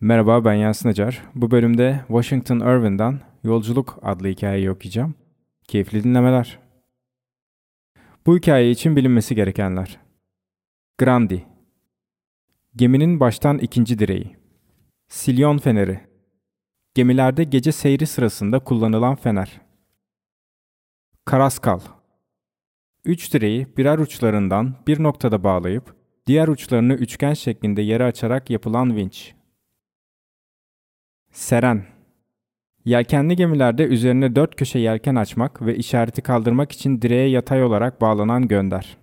Merhaba ben Yasin Acar. Bu bölümde Washington Irving'den Yolculuk adlı hikayeyi okuyacağım. Keyifli dinlemeler. Bu hikaye için bilinmesi gerekenler. Grandi Geminin baştan ikinci direği Silyon feneri Gemilerde gece seyri sırasında kullanılan fener. Karaskal Üç direği birer uçlarından bir noktada bağlayıp diğer uçlarını üçgen şeklinde yere açarak yapılan vinç. Seren Yelkenli gemilerde üzerine dört köşe yelken açmak ve işareti kaldırmak için direğe yatay olarak bağlanan gönder.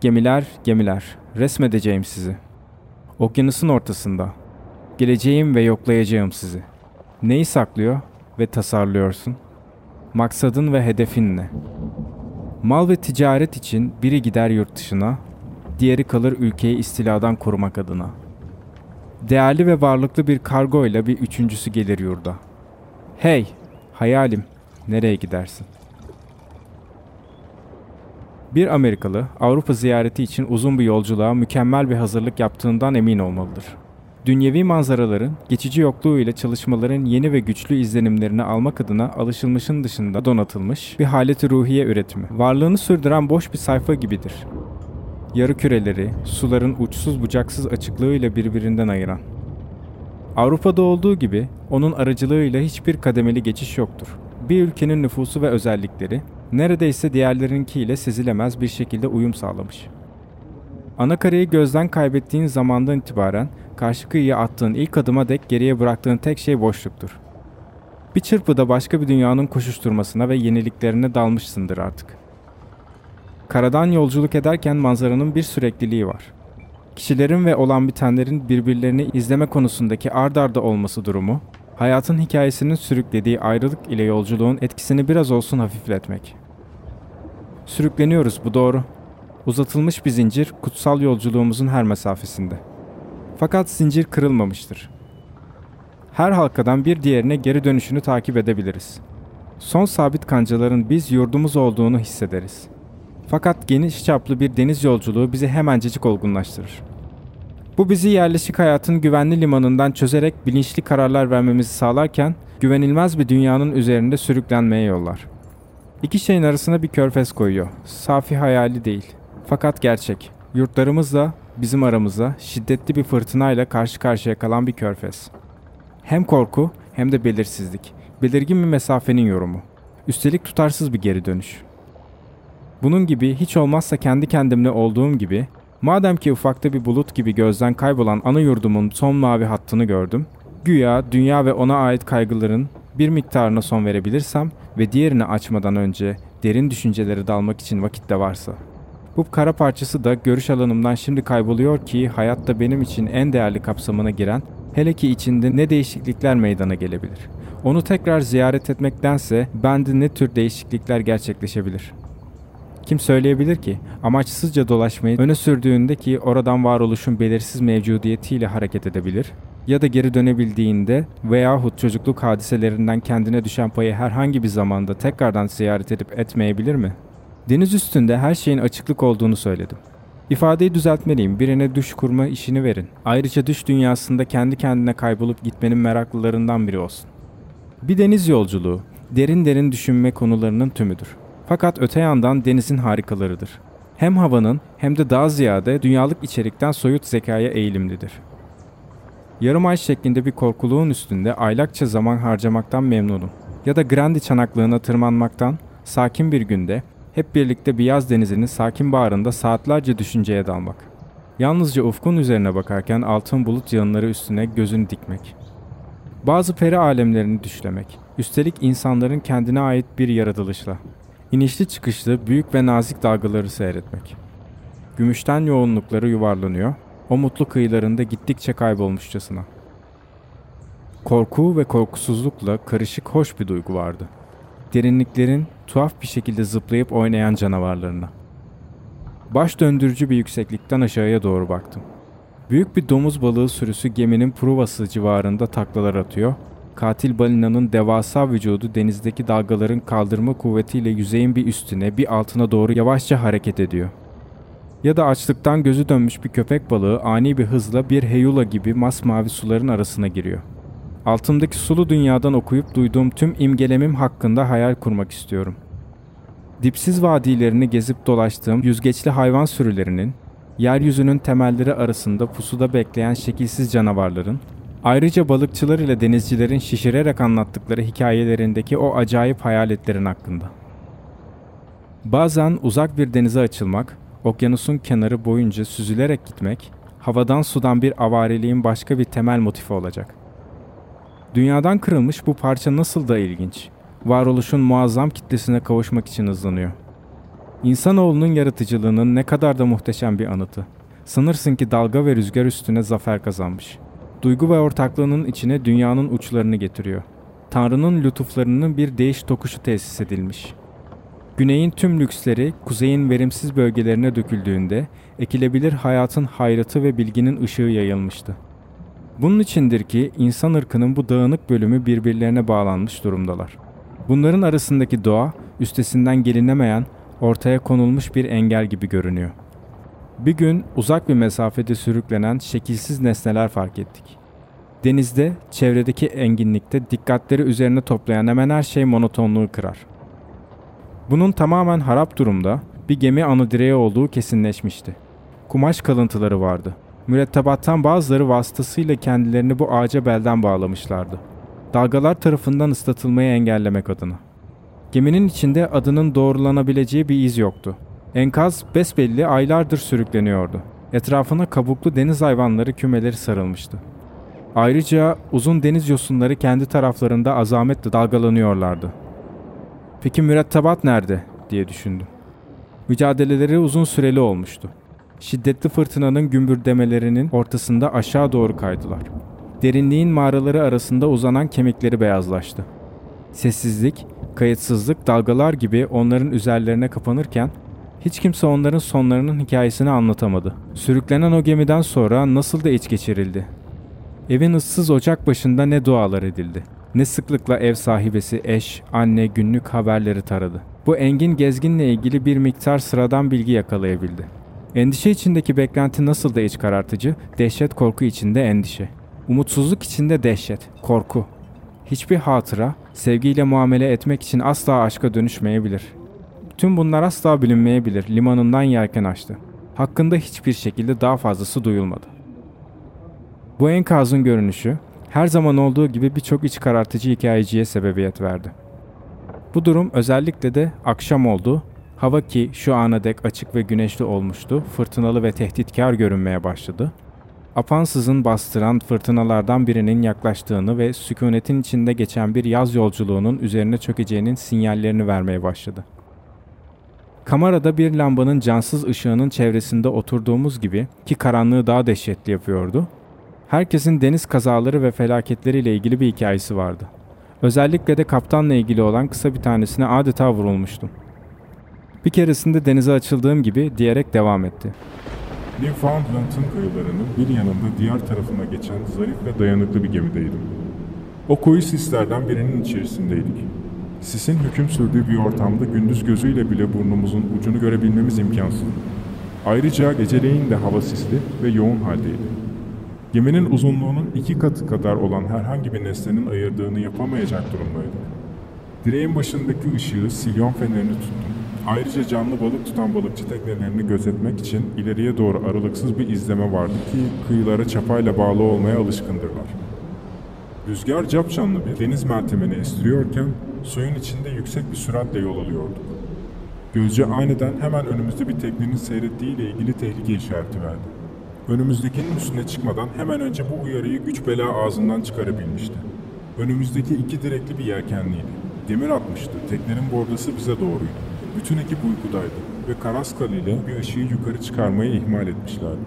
Gemiler, gemiler, resmedeceğim sizi. Okyanusun ortasında. Geleceğim ve yoklayacağım sizi. Neyi saklıyor ve tasarlıyorsun? Maksadın ve hedefin ne? Mal ve ticaret için biri gider yurt dışına, diğeri kalır ülkeyi istiladan korumak adına. Değerli ve varlıklı bir kargo ile bir üçüncüsü gelir yurda. Hey, hayalim, nereye gidersin? Bir Amerikalı Avrupa ziyareti için uzun bir yolculuğa mükemmel bir hazırlık yaptığından emin olmalıdır. Dünyevi manzaraların, geçici yokluğu ile çalışmaların yeni ve güçlü izlenimlerini almak adına alışılmışın dışında donatılmış bir haleti ruhiye üretimi. Varlığını sürdüren boş bir sayfa gibidir. Yarı küreleri, suların uçsuz bucaksız açıklığıyla birbirinden ayıran. Avrupa'da olduğu gibi onun aracılığıyla hiçbir kademeli geçiş yoktur. Bir ülkenin nüfusu ve özellikleri neredeyse diğerlerinkiyle sezilemez bir şekilde uyum sağlamış. Ana gözden kaybettiğin zamandan itibaren karşı kıyıya attığın ilk adıma dek geriye bıraktığın tek şey boşluktur. Bir çırpıda başka bir dünyanın koşuşturmasına ve yeniliklerine dalmışsındır artık. Karadan yolculuk ederken manzaranın bir sürekliliği var. Kişilerin ve olan bitenlerin birbirlerini izleme konusundaki ard arda olması durumu, hayatın hikayesinin sürüklediği ayrılık ile yolculuğun etkisini biraz olsun hafifletmek. Sürükleniyoruz bu doğru. Uzatılmış bir zincir kutsal yolculuğumuzun her mesafesinde. Fakat zincir kırılmamıştır. Her halkadan bir diğerine geri dönüşünü takip edebiliriz. Son sabit kancaların biz yurdumuz olduğunu hissederiz. Fakat geniş çaplı bir deniz yolculuğu bizi hemencecik olgunlaştırır. Bu bizi yerleşik hayatın güvenli limanından çözerek bilinçli kararlar vermemizi sağlarken güvenilmez bir dünyanın üzerinde sürüklenmeye yollar. İki şeyin arasına bir körfez koyuyor. Safi hayali değil. Fakat gerçek. Yurtlarımızla bizim aramızda şiddetli bir fırtınayla karşı karşıya kalan bir körfez. Hem korku hem de belirsizlik. Belirgin bir mesafenin yorumu. Üstelik tutarsız bir geri dönüş. Bunun gibi hiç olmazsa kendi kendimle olduğum gibi madem ki ufakta bir bulut gibi gözden kaybolan ana yurdumun son mavi hattını gördüm, güya dünya ve ona ait kaygıların bir miktarına son verebilirsem ve diğerini açmadan önce derin düşüncelere dalmak için vakit de varsa. Bu kara parçası da görüş alanımdan şimdi kayboluyor ki hayatta benim için en değerli kapsamına giren hele ki içinde ne değişiklikler meydana gelebilir. Onu tekrar ziyaret etmektense bende ne tür değişiklikler gerçekleşebilir?'' Kim söyleyebilir ki amaçsızca dolaşmayı öne sürdüğünde ki oradan varoluşun belirsiz mevcudiyetiyle hareket edebilir ya da geri dönebildiğinde veyahut çocukluk hadiselerinden kendine düşen payı herhangi bir zamanda tekrardan ziyaret edip etmeyebilir mi? Deniz üstünde her şeyin açıklık olduğunu söyledim. İfadeyi düzeltmeliyim. Birine düş kurma işini verin. Ayrıca düş dünyasında kendi kendine kaybolup gitmenin meraklılarından biri olsun. Bir deniz yolculuğu, derin derin düşünme konularının tümüdür. Fakat öte yandan denizin harikalarıdır. Hem havanın hem de daha ziyade dünyalık içerikten soyut zekaya eğilimlidir. Yarım ay şeklinde bir korkuluğun üstünde aylakça zaman harcamaktan memnunum. Ya da Grandi çanaklığına tırmanmaktan, sakin bir günde, hep birlikte bir yaz denizinin sakin bağrında saatlerce düşünceye dalmak. Yalnızca ufkun üzerine bakarken altın bulut yağınları üstüne gözünü dikmek. Bazı peri alemlerini düşlemek, üstelik insanların kendine ait bir yaratılışla. İnişli çıkışlı büyük ve nazik dalgaları seyretmek. Gümüşten yoğunlukları yuvarlanıyor, o mutlu kıyılarında gittikçe kaybolmuşçasına. Korku ve korkusuzlukla karışık hoş bir duygu vardı. Derinliklerin tuhaf bir şekilde zıplayıp oynayan canavarlarına. Baş döndürücü bir yükseklikten aşağıya doğru baktım. Büyük bir domuz balığı sürüsü geminin pruvası civarında taklalar atıyor Katil balinanın devasa vücudu denizdeki dalgaların kaldırma kuvvetiyle yüzeyin bir üstüne bir altına doğru yavaşça hareket ediyor. Ya da açlıktan gözü dönmüş bir köpek balığı ani bir hızla bir heyula gibi masmavi suların arasına giriyor. Altımdaki sulu dünyadan okuyup duyduğum tüm imgelemim hakkında hayal kurmak istiyorum. Dipsiz vadilerini gezip dolaştığım yüzgeçli hayvan sürülerinin, yeryüzünün temelleri arasında pusuda bekleyen şekilsiz canavarların, ayrıca balıkçılar ile denizcilerin şişirerek anlattıkları hikayelerindeki o acayip hayaletlerin hakkında. Bazen uzak bir denize açılmak, okyanusun kenarı boyunca süzülerek gitmek, havadan sudan bir avareliğin başka bir temel motifi olacak. Dünyadan kırılmış bu parça nasıl da ilginç. Varoluşun muazzam kitlesine kavuşmak için hızlanıyor. İnsanoğlunun yaratıcılığının ne kadar da muhteşem bir anıtı. Sanırsın ki dalga ve rüzgar üstüne zafer kazanmış. Duygu ve ortaklığının içine dünyanın uçlarını getiriyor. Tanrı'nın lütuflarının bir değiş tokuşu tesis edilmiş. Güneyin tüm lüksleri kuzeyin verimsiz bölgelerine döküldüğünde ekilebilir hayatın hayratı ve bilginin ışığı yayılmıştı. Bunun içindir ki insan ırkının bu dağınık bölümü birbirlerine bağlanmış durumdalar. Bunların arasındaki doğa, üstesinden gelinemeyen, ortaya konulmuş bir engel gibi görünüyor. Bir gün uzak bir mesafede sürüklenen şekilsiz nesneler fark ettik. Denizde, çevredeki enginlikte dikkatleri üzerine toplayan hemen her şey monotonluğu kırar. Bunun tamamen harap durumda bir gemi anı direği olduğu kesinleşmişti. Kumaş kalıntıları vardı. Mürettebattan bazıları vasıtasıyla kendilerini bu ağaca belden bağlamışlardı. Dalgalar tarafından ıslatılmayı engellemek adına. Geminin içinde adının doğrulanabileceği bir iz yoktu. Enkaz besbelli aylardır sürükleniyordu. Etrafına kabuklu deniz hayvanları kümeleri sarılmıştı. Ayrıca uzun deniz yosunları kendi taraflarında azametle dalgalanıyorlardı. Peki mürettebat nerede diye düşündüm. Mücadeleleri uzun süreli olmuştu. Şiddetli fırtınanın gümbürdemelerinin ortasında aşağı doğru kaydılar. Derinliğin mağaraları arasında uzanan kemikleri beyazlaştı. Sessizlik, kayıtsızlık dalgalar gibi onların üzerlerine kapanırken hiç kimse onların sonlarının hikayesini anlatamadı. Sürüklenen o gemiden sonra nasıl da iç geçirildi. Evin ıssız ocak başında ne dualar edildi. Ne sıklıkla ev sahibesi, eş, anne günlük haberleri taradı. Bu engin gezginle ilgili bir miktar sıradan bilgi yakalayabildi. Endişe içindeki beklenti nasıl da iç karartıcı, dehşet korku içinde endişe. Umutsuzluk içinde dehşet, korku. Hiçbir hatıra, sevgiyle muamele etmek için asla aşka dönüşmeyebilir. Tüm bunlar asla bilinmeyebilir, limanından yelken açtı. Hakkında hiçbir şekilde daha fazlası duyulmadı. Bu enkazın görünüşü, her zaman olduğu gibi birçok iç karartıcı hikayeciye sebebiyet verdi. Bu durum özellikle de akşam oldu. Hava ki şu ana dek açık ve güneşli olmuştu, fırtınalı ve tehditkar görünmeye başladı. Apansızın bastıran fırtınalardan birinin yaklaştığını ve sükunetin içinde geçen bir yaz yolculuğunun üzerine çökeceğinin sinyallerini vermeye başladı. Kamerada bir lambanın cansız ışığının çevresinde oturduğumuz gibi ki karanlığı daha dehşetli yapıyordu, Herkesin deniz kazaları ve felaketleriyle ilgili bir hikayesi vardı. Özellikle de kaptanla ilgili olan kısa bir tanesine adeta vurulmuştum. Bir keresinde denize açıldığım gibi diyerek devam etti. Newfoundland'ın kıyılarının bir yanında diğer tarafına geçen zarif ve dayanıklı bir gemideydim. O koyu sislerden birinin içerisindeydik. Sisin hüküm sürdüğü bir ortamda gündüz gözüyle bile burnumuzun ucunu görebilmemiz imkansız. Ayrıca geceleyin de hava sisli ve yoğun haldeydi. Geminin uzunluğunun iki katı kadar olan herhangi bir nesnenin ayırdığını yapamayacak durumdaydık. Direğin başındaki ışığı silyon fenerini tuttum. Ayrıca canlı balık tutan balıkçı teknelerini gözetmek için ileriye doğru aralıksız bir izleme vardı ki kıyılara çapayla bağlı olmaya alışkındırlar. Rüzgar capcanlı bir deniz mertemeni estiriyorken suyun içinde yüksek bir süratle yol alıyorduk. Gözce aniden hemen önümüzde bir teknenin seyrettiği ile ilgili tehlike işareti verdi. Önümüzdekinin üstüne çıkmadan hemen önce bu uyarıyı güç bela ağzından çıkarabilmişti. Önümüzdeki iki direkli bir yelkenliydi. Demir atmıştı. Teknenin bordası bize doğruydu. Bütün ekip uykudaydı ve Karaskal ile bir ışığı yukarı çıkarmayı ihmal etmişlerdi.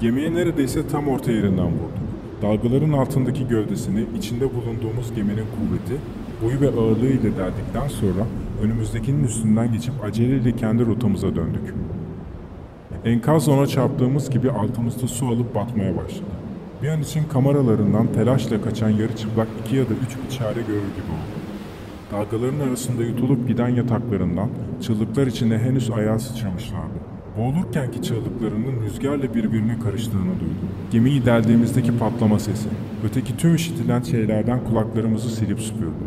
Gemiye neredeyse tam orta yerinden vurduk. Dalgaların altındaki gövdesini içinde bulunduğumuz geminin kuvveti, boyu ve ağırlığı ile deldikten sonra önümüzdekinin üstünden geçip aceleyle kendi rotamıza döndük. Enkaz ona çarptığımız gibi altımızda su alıp batmaya başladı. Bir an için kameralarından telaşla kaçan yarı çıplak iki ya da üç bir çare görür gibi oldu. Dalgaların arasında yutulup giden yataklarından çığlıklar içinde henüz ayağa sıçramışlardı. Boğulurkenki çığlıklarının rüzgarla birbirine karıştığını duydum. Gemiyi deldiğimizdeki patlama sesi, öteki tüm işitilen şeylerden kulaklarımızı silip süpürdü.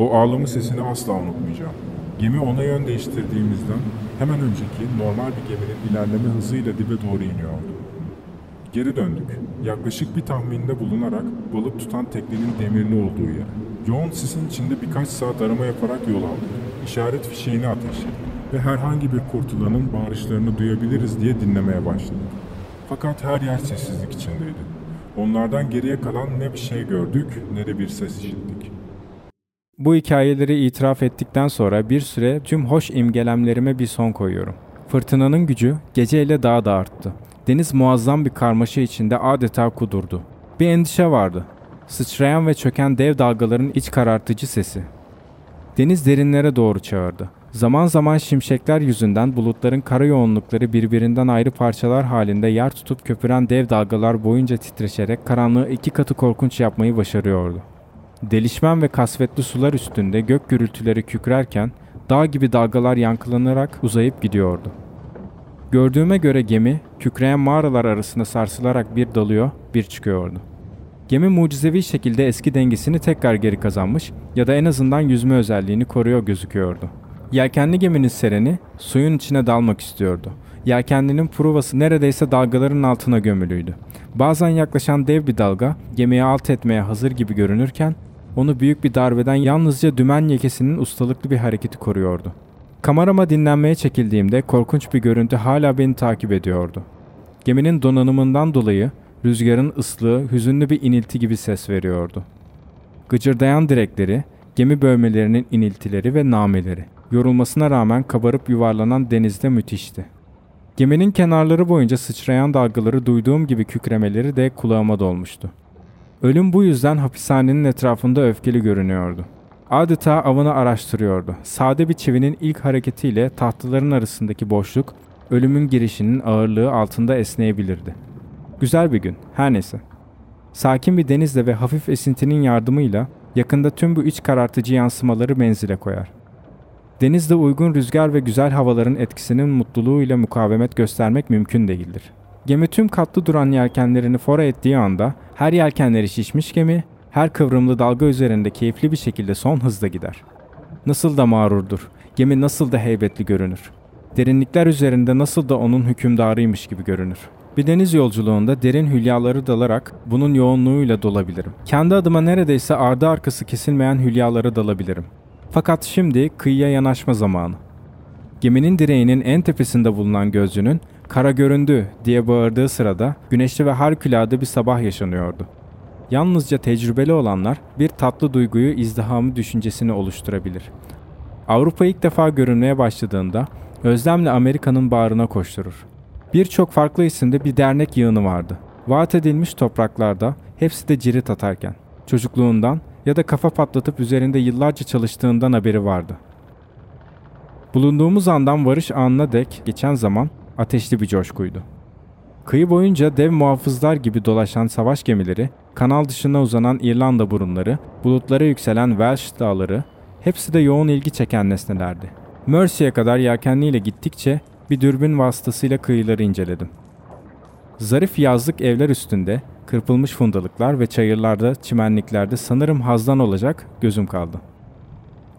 O ağlama sesini asla unutmayacağım. Gemi ona yön değiştirdiğimizden hemen önceki normal bir geminin ilerleme hızıyla dibe doğru iniyordu. Geri döndük. Yaklaşık bir tahminde bulunarak balık tutan teknenin demirli olduğu yere. Yoğun sisin içinde birkaç saat arama yaparak yol aldık. İşaret fişeğini ateşledik ve herhangi bir kurtulanın bağırışlarını duyabiliriz diye dinlemeye başladık. Fakat her yer sessizlik içindeydi. Onlardan geriye kalan ne bir şey gördük ne de bir ses işittik. Bu hikayeleri itiraf ettikten sonra bir süre tüm hoş imgelemlerime bir son koyuyorum. Fırtınanın gücü geceyle daha da arttı. Deniz muazzam bir karmaşa içinde adeta kudurdu. Bir endişe vardı. Sıçrayan ve çöken dev dalgaların iç karartıcı sesi. Deniz derinlere doğru çağırdı. Zaman zaman şimşekler yüzünden bulutların kara yoğunlukları birbirinden ayrı parçalar halinde yer tutup köpüren dev dalgalar boyunca titreşerek karanlığı iki katı korkunç yapmayı başarıyordu. Delişmen ve kasvetli sular üstünde gök gürültüleri kükrerken dağ gibi dalgalar yankılanarak uzayıp gidiyordu. Gördüğüme göre gemi kükreyen mağaralar arasında sarsılarak bir dalıyor, bir çıkıyordu. Gemi mucizevi şekilde eski dengesini tekrar geri kazanmış ya da en azından yüzme özelliğini koruyor gözüküyordu. Yelkenli geminin sereni suyun içine dalmak istiyordu. Yelkenlinin pruvası neredeyse dalgaların altına gömülüydü. Bazen yaklaşan dev bir dalga gemiyi alt etmeye hazır gibi görünürken onu büyük bir darbeden yalnızca dümen yekesinin ustalıklı bir hareketi koruyordu. Kamerama dinlenmeye çekildiğimde korkunç bir görüntü hala beni takip ediyordu. Geminin donanımından dolayı rüzgarın ıslığı hüzünlü bir inilti gibi ses veriyordu. Gıcırdayan direkleri, gemi bölmelerinin iniltileri ve nameleri, yorulmasına rağmen kabarıp yuvarlanan denizde müthişti. Geminin kenarları boyunca sıçrayan dalgaları duyduğum gibi kükremeleri de kulağıma dolmuştu. Ölüm bu yüzden hapishanenin etrafında öfkeli görünüyordu. Adeta avını araştırıyordu. Sade bir çivinin ilk hareketiyle tahtaların arasındaki boşluk, ölümün girişinin ağırlığı altında esneyebilirdi. Güzel bir gün, her neyse. Sakin bir denizle ve hafif esintinin yardımıyla yakında tüm bu iç karartıcı yansımaları menzile koyar. Denizde uygun rüzgar ve güzel havaların etkisinin mutluluğuyla mukavemet göstermek mümkün değildir. Gemi tüm katlı duran yelkenlerini fora ettiği anda her yelkenleri şişmiş gemi, her kıvrımlı dalga üzerinde keyifli bir şekilde son hızda gider. Nasıl da mağrurdur, gemi nasıl da heybetli görünür. Derinlikler üzerinde nasıl da onun hükümdarıymış gibi görünür. Bir deniz yolculuğunda derin hülyaları dalarak bunun yoğunluğuyla dolabilirim. Kendi adıma neredeyse ardı arkası kesilmeyen hülyalara dalabilirim. Fakat şimdi kıyıya yanaşma zamanı. Geminin direğinin en tepesinde bulunan gözcünün kara göründü diye bağırdığı sırada güneşli ve harikulade bir sabah yaşanıyordu. Yalnızca tecrübeli olanlar bir tatlı duyguyu izdihamı düşüncesini oluşturabilir. Avrupa ilk defa görünmeye başladığında özlemle Amerika'nın bağrına koşturur. Birçok farklı isimde bir dernek yığını vardı. Vaat edilmiş topraklarda hepsi de cirit atarken. Çocukluğundan ya da kafa patlatıp üzerinde yıllarca çalıştığından haberi vardı. Bulunduğumuz andan varış anına dek geçen zaman ateşli bir coşkuydu. Kıyı boyunca dev muhafızlar gibi dolaşan savaş gemileri, kanal dışına uzanan İrlanda burunları, bulutlara yükselen Welsh dağları, hepsi de yoğun ilgi çeken nesnelerdi. Mersey'e kadar yelkenliyle gittikçe bir dürbün vasıtasıyla kıyıları inceledim. Zarif yazlık evler üstünde, kırpılmış fundalıklar ve çayırlarda, çimenliklerde sanırım hazdan olacak gözüm kaldı.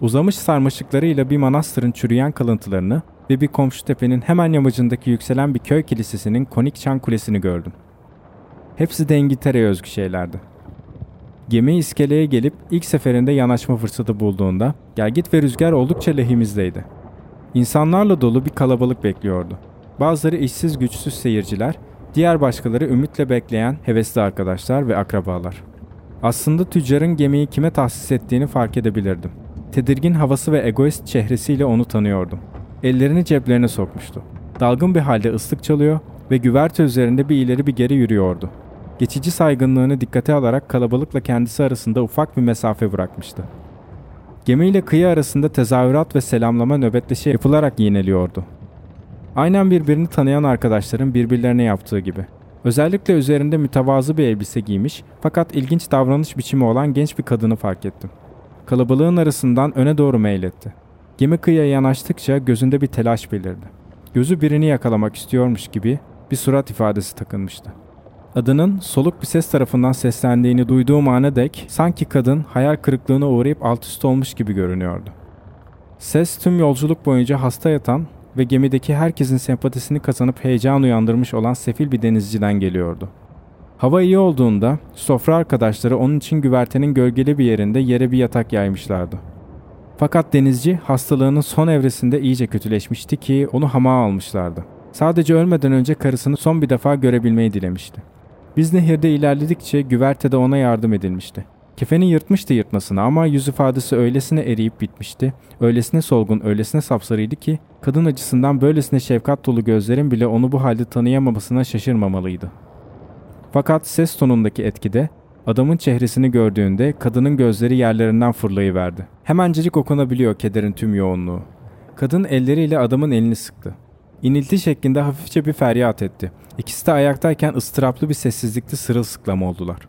Uzamış sarmaşıklarıyla bir manastırın çürüyen kalıntılarını ve bir komşu tepenin hemen yamacındaki yükselen bir köy kilisesinin konik çan kulesini gördüm. Hepsi de İngiltere'ye özgü şeylerdi. Gemi iskeleye gelip ilk seferinde yanaşma fırsatı bulduğunda gelgit ve rüzgar oldukça lehimizdeydi. İnsanlarla dolu bir kalabalık bekliyordu. Bazıları işsiz güçsüz seyirciler, diğer başkaları ümitle bekleyen hevesli arkadaşlar ve akrabalar. Aslında tüccarın gemiyi kime tahsis ettiğini fark edebilirdim. Tedirgin havası ve egoist çehresiyle onu tanıyordum. Ellerini ceplerine sokmuştu. Dalgın bir halde ıslık çalıyor ve güverte üzerinde bir ileri bir geri yürüyordu. Geçici saygınlığını dikkate alarak kalabalıkla kendisi arasında ufak bir mesafe bırakmıştı. Gemiyle kıyı arasında tezahürat ve selamlama nöbetleşi yapılarak yineliyordu. Aynen birbirini tanıyan arkadaşların birbirlerine yaptığı gibi. Özellikle üzerinde mütevazı bir elbise giymiş fakat ilginç davranış biçimi olan genç bir kadını fark ettim. Kalabalığın arasından öne doğru meyletti. Gemi kıyıya yanaştıkça gözünde bir telaş belirdi. gözü birini yakalamak istiyormuş gibi bir surat ifadesi takılmıştı. Adının soluk bir ses tarafından seslendiğini duyduğum ana dek sanki kadın hayal kırıklığına uğrayıp alt üst olmuş gibi görünüyordu. Ses tüm yolculuk boyunca hasta yatan ve gemideki herkesin sempatisini kazanıp heyecan uyandırmış olan sefil bir denizciden geliyordu. Hava iyi olduğunda sofra arkadaşları onun için güvertenin gölgeli bir yerinde yere bir yatak yaymışlardı. Fakat denizci hastalığının son evresinde iyice kötüleşmişti ki onu hamağa almışlardı. Sadece ölmeden önce karısını son bir defa görebilmeyi dilemişti. Biz nehirde ilerledikçe güvertede ona yardım edilmişti. Kefeni yırtmıştı yırtmasına ama yüz ifadesi öylesine eriyip bitmişti, öylesine solgun, öylesine sapsarıydı ki kadın acısından böylesine şefkat dolu gözlerin bile onu bu halde tanıyamamasına şaşırmamalıydı. Fakat ses tonundaki etkide adamın çehresini gördüğünde kadının gözleri yerlerinden fırlayıverdi. Hemencecik okunabiliyor kederin tüm yoğunluğu. Kadın elleriyle adamın elini sıktı. İnilti şeklinde hafifçe bir feryat etti. İkisi de ayaktayken ıstıraplı bir sessizlikte sırılsıklam oldular.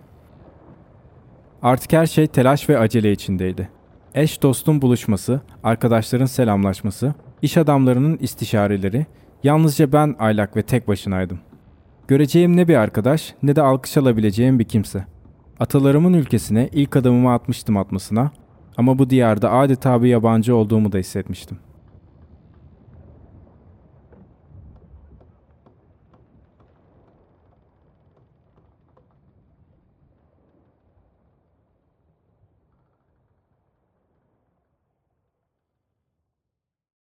Artık her şey telaş ve acele içindeydi. Eş dostun buluşması, arkadaşların selamlaşması, iş adamlarının istişareleri, yalnızca ben aylak ve tek başınaydım. Göreceğim ne bir arkadaş ne de alkış alabileceğim bir kimse. Atalarımın ülkesine ilk adımımı atmıştım atmasına ama bu diyarda adeta bir yabancı olduğumu da hissetmiştim.